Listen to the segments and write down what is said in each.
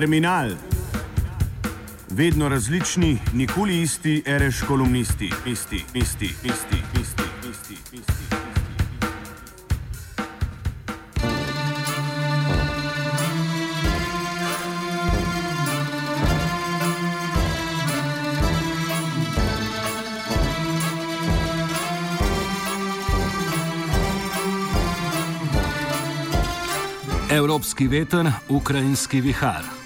Terminal. Vedno različni, nikoli isti, ereš kolumnisti, isti, isti, isti, isti, isti, isti. Evropski veter, ukrajinski vihar.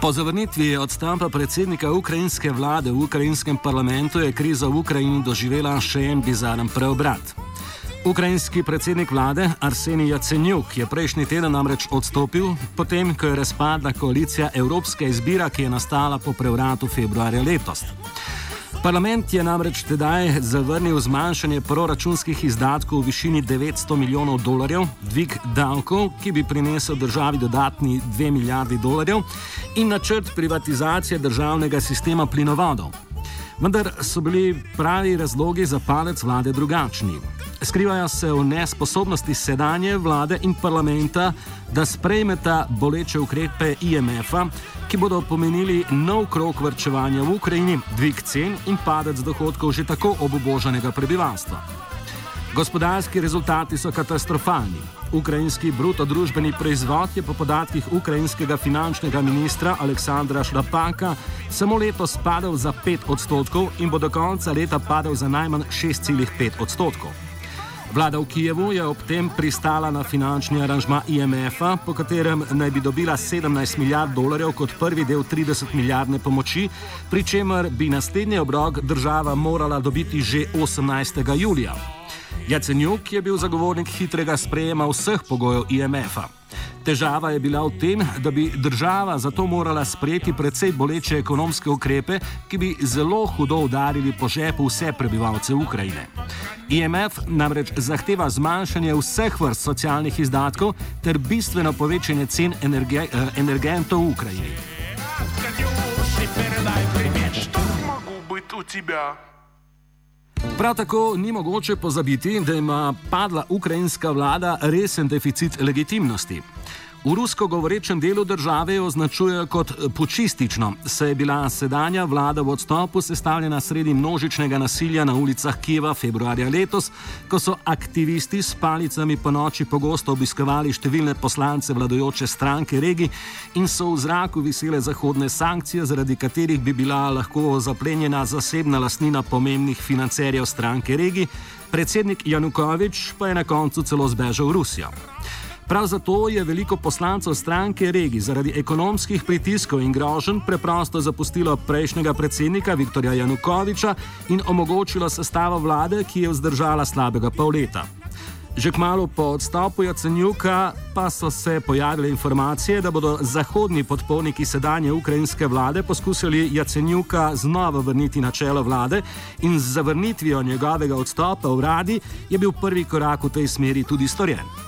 Po zavrnitvi odstopa predsednika ukrajinske vlade v ukrajinskem parlamentu je kriza v Ukrajini doživela še en bizaren preobrat. Ukrajinski predsednik vlade Arsenij Jacenjuk je prejšnji teden namreč odstopil, potem ko je razpadla koalicija Evropska izbira, ki je nastala po prevratu februarja letos. Parlament je namreč tedaj zavrnil zmanjšanje proračunskih izdatkov v višini 900 milijonov dolarjev, dvig davkov, ki bi prinesel državi dodatni 2 milijardi dolarjev, in načrt privatizacije državnega sistema plinovodov. Vendar so bili pravi razlogi za palec vlade drugačni. Skrivajo se v nesposobnosti sedanje vlade in parlamenta, da sprejmeta boleče ukrepe IMF-a, ki bodo pomenili nov krok vrčevanja v Ukrajini, dvig cen in padec dohodkov že tako obubožanega prebivalstva. Gospodarski rezultati so katastrofalni. Ukrajinski bruto družbeni proizvod je po podatkih ukrajinskega finančnega ministra Aleksandra Šlapaka samo letos padel za 5 odstotkov in bo do konca leta padel za najmanj 6,5 odstotkov. Vlada v Kijevu je ob tem pristala na finančni aranžma IMF-a, po katerem naj bi dobila 17 milijard dolarjev kot prvi del 30 milijardne pomoči, pri čemer bi naslednji obrok država morala dobiti že 18. julija. Jacenjuk je bil zagovornik hitrega sprejema vseh pogojev IMF-a. Težava je bila v tem, da bi država zato morala sprejeti precej boleče ekonomske ukrepe, ki bi zelo hudo udarili po žepu vse prebivalce Ukrajine. IMF namreč zahteva zmanjšanje vseh vrst socialnih izdatkov ter bistveno povečanje cen energe, eh, energentov v Ukrajini. Prav tako ni mogoče pozabiti, da ima padla ukrajinska vlada resen deficit legitimnosti. V rusko govorečem delu države jo označujejo kot počistično, saj je bila sedanja vlada v odstopu sestavljena sredi množičnega nasilja na ulicah Kijeva februarja letos, ko so aktivisti s palicami po noči pogosto obiskovali številne poslance vladojoče stranke regi in so v zraku visele zahodne sankcije, zaradi katerih bi bila lahko zaplenjena zasebna lasnina pomembnih financerjev stranke regi, predsednik Janukovič pa je na koncu celo zbežal v Rusijo. Prav zato je veliko poslancev stranke Regi zaradi ekonomskih pritiskov in groženj preprosto zapustilo prejšnjega predsednika Viktorja Janukoviča in omogočilo sestavo vlade, ki je vzdržala slabega pol leta. Že kmalo po odstopu Jacenjuka pa so se pojavile informacije, da bodo zahodni podporniki sedanje ukrajinske vlade poskusili Jacenjuka znova vrniti na čelo vlade in z zavrnitvijo njegovega odstopa v radi je bil prvi korak v tej smeri tudi storjen.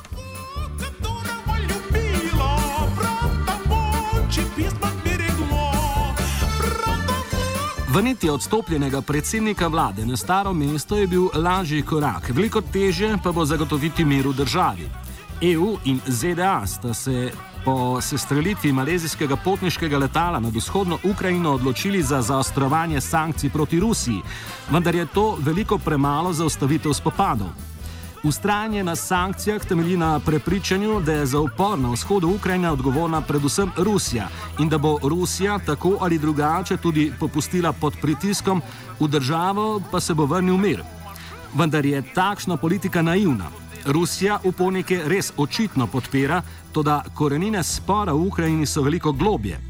Vrniti odstopljenega predsednika vlade na staro mesto je bil lažji korak, veliko teže pa bo zagotoviti mir v državi. EU in ZDA sta se po sestrelitvi malezijskega potniškega letala nad vzhodno Ukrajino odločili za zaostrovanje sankcij proti Rusiji, vendar je to veliko premalo za ustavitev spopadov. Ustrajanje na sankcijah temelji na prepričanju, da je za upor na vzhodu Ukrajine odgovorna predvsem Rusija in da bo Rusija tako ali drugače tudi popustila pod pritiskom, v državo pa se bo vrnil mir. Vendar je takšna politika naivna. Rusija upornike res očitno podpira, toda korenine spora v Ukrajini so veliko globje.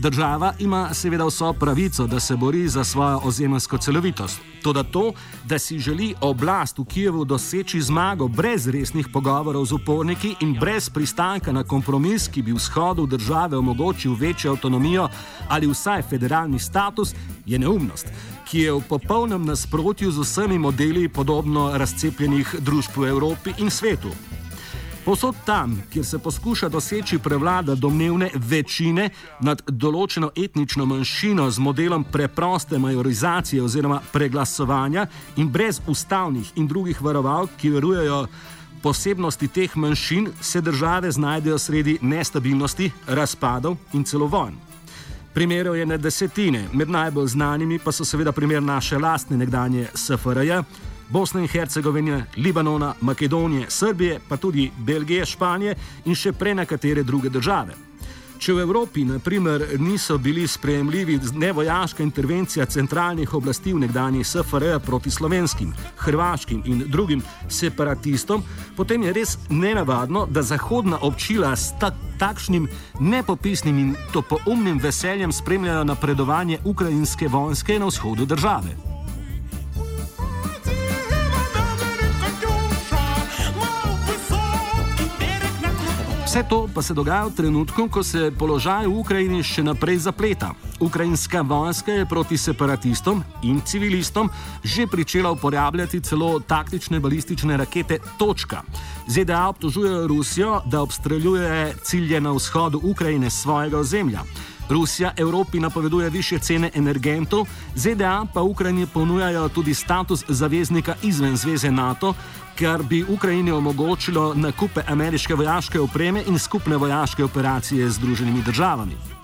Država ima seveda vso pravico, da se bori za svojo ozemljsko celovitost. Toda to, da si želi oblast v Kijevu doseči zmago brez resnih pogovorov z uporniki in brez pristanka na kompromis, ki bi vzhodu države omogočil večjo avtonomijo ali vsaj federalni status, je neumnost, ki je v popolnem nasprotju z vsemi modeli podobno razcepljenih družb v Evropi in svetu. Posod tam, kjer se poskuša doseči prevlada domnevne večine nad določeno etnično manjšino z modelom preproste majorizacije oziroma preglasovanja in brez ustavnih in drugih varovalk, ki verujejo posebnosti teh manjšin, se države znajdejo sredi nestabilnosti, razpadov in celo vojn. Primerov je na desetine, med najbolj znanimi pa so seveda primer naše lastne nekdanje SFRJ. Bosne in Hercegovine, Libanona, Makedonije, Srbije, pa tudi Belgije, Španije in še pre nekatere druge države. Če v Evropi, na primer, niso bili sprejemljivi nevojaška intervencija centralnih oblasti v nekdanji SFRJ proti slovenskim, hrvaškim in drugim separatistom, potem je res nenavadno, da zahodna občila s ta, takšnim nepopisnim in topoumnim veseljem spremljajo napredovanje ukrajinske vojske na vzhodu države. Vse to pa se dogaja v trenutku, ko se položaj v Ukrajini še naprej zapleta. Ukrajinska vojska je proti separatistom in civilistom že pričela uporabljati celo taktične balistične rakete Točka. ZDA obtožujejo Rusijo, da obstreljuje cilje na vzhodu Ukrajine svojega ozemlja. Rusija Evropi napoveduje više cene energentov, ZDA pa Ukrajini ponujajo tudi status zaveznika izven zveze NATO, kar bi Ukrajini omogočilo nakupe ameriške vojaške opreme in skupne vojaške operacije z Združenimi državami.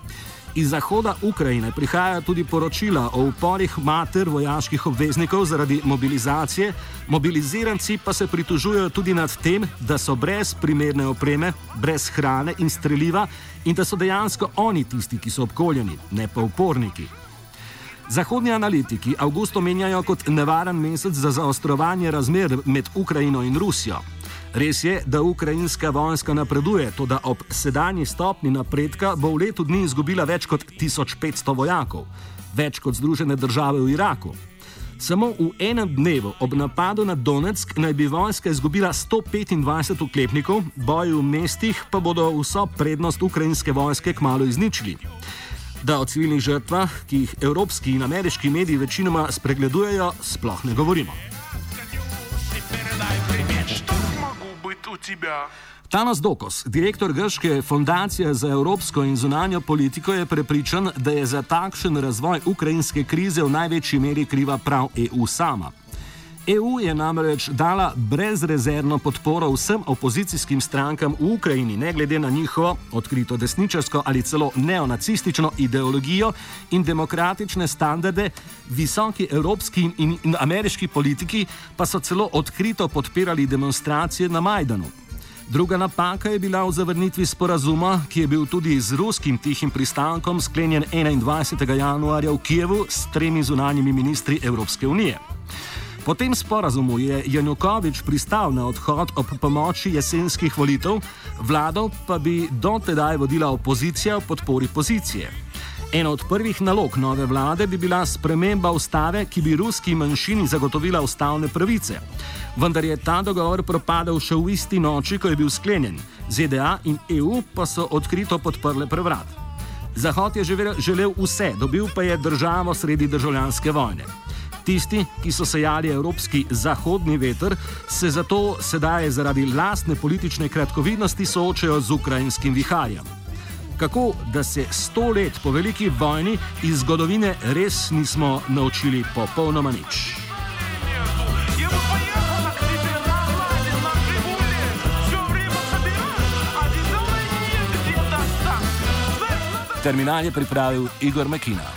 Iz zahoda Ukrajine prihajajo tudi poročila o uporih mater vojaških obveznikov zaradi mobilizacije, mobiliziranci pa se pritožujejo tudi nad tem, da so brez primerne opreme, brez hrane in streljiva in da so dejansko oni tisti, ki so obkoljeni, ne pa uporniki. Zahodni analitiki avgust omenjajo kot nevaren mesec za zaostrovanje razmer med Ukrajino in Rusijo. Res je, da ukrajinska vojska napreduje, to da ob sedanji stopni napredka bo v letu dni izgubila več kot 1500 vojakov, več kot Združene države v Iraku. Samo v enem dnevu ob napadu na Donetsk naj bi vojska izgubila 125 oklepnikov, boji v mestih pa bodo vso prednost ukrajinske vojske kmalo izničili da o civilnih žrtvah, ki jih evropski in ameriški mediji večinoma spregledujejo, sploh ne govorimo. Tanos Dokos, direktor Grške fondacije za evropsko in zunanjo politiko, je prepričan, da je za takšen razvoj ukrajinske krize v največji meri kriva prav EU sama. EU je namreč dala brezrezervno podporo vsem opozicijskim strankam v Ukrajini, ne glede na njihovo odkrito desničarsko ali celo neonacistično ideologijo in demokratične standarde, visoki evropski in, in ameriški politiki pa so celo odkrito podpirali demonstracije na Majdanu. Druga napaka je bila v zavrnitvi sporazuma, ki je bil tudi z ruskim tihim pristankom sklenjen 21. januarja v Kijevu s tremi zunanjimi ministri Evropske unije. Po tem sporazumu je Janukovič pristal na odhod ob pomoči jesenskih volitev, vlado pa bi dotedaj vodila opozicija v podpori pozicije. Ena od prvih nalog nove vlade bi bila sprememba ustave, ki bi ruski manjšini zagotovila ustavne pravice. Vendar je ta dogovor propadel še v isti noči, ko je bil sklenjen. ZDA in EU pa so odkrito podprle prevrat. Zahod je želel vse, dobil pa je državo sredi državljanske vojne. Tisti, ki so sejali evropski zahodni veter, se zato sedaj zaradi lastne politične kratkovidnosti soočajo z ukrajinskim viharjem. Kako, da se sto let po veliki vojni iz zgodovine res nismo naučili popolnoma nič? Terminal je pripravil Igor Mekina.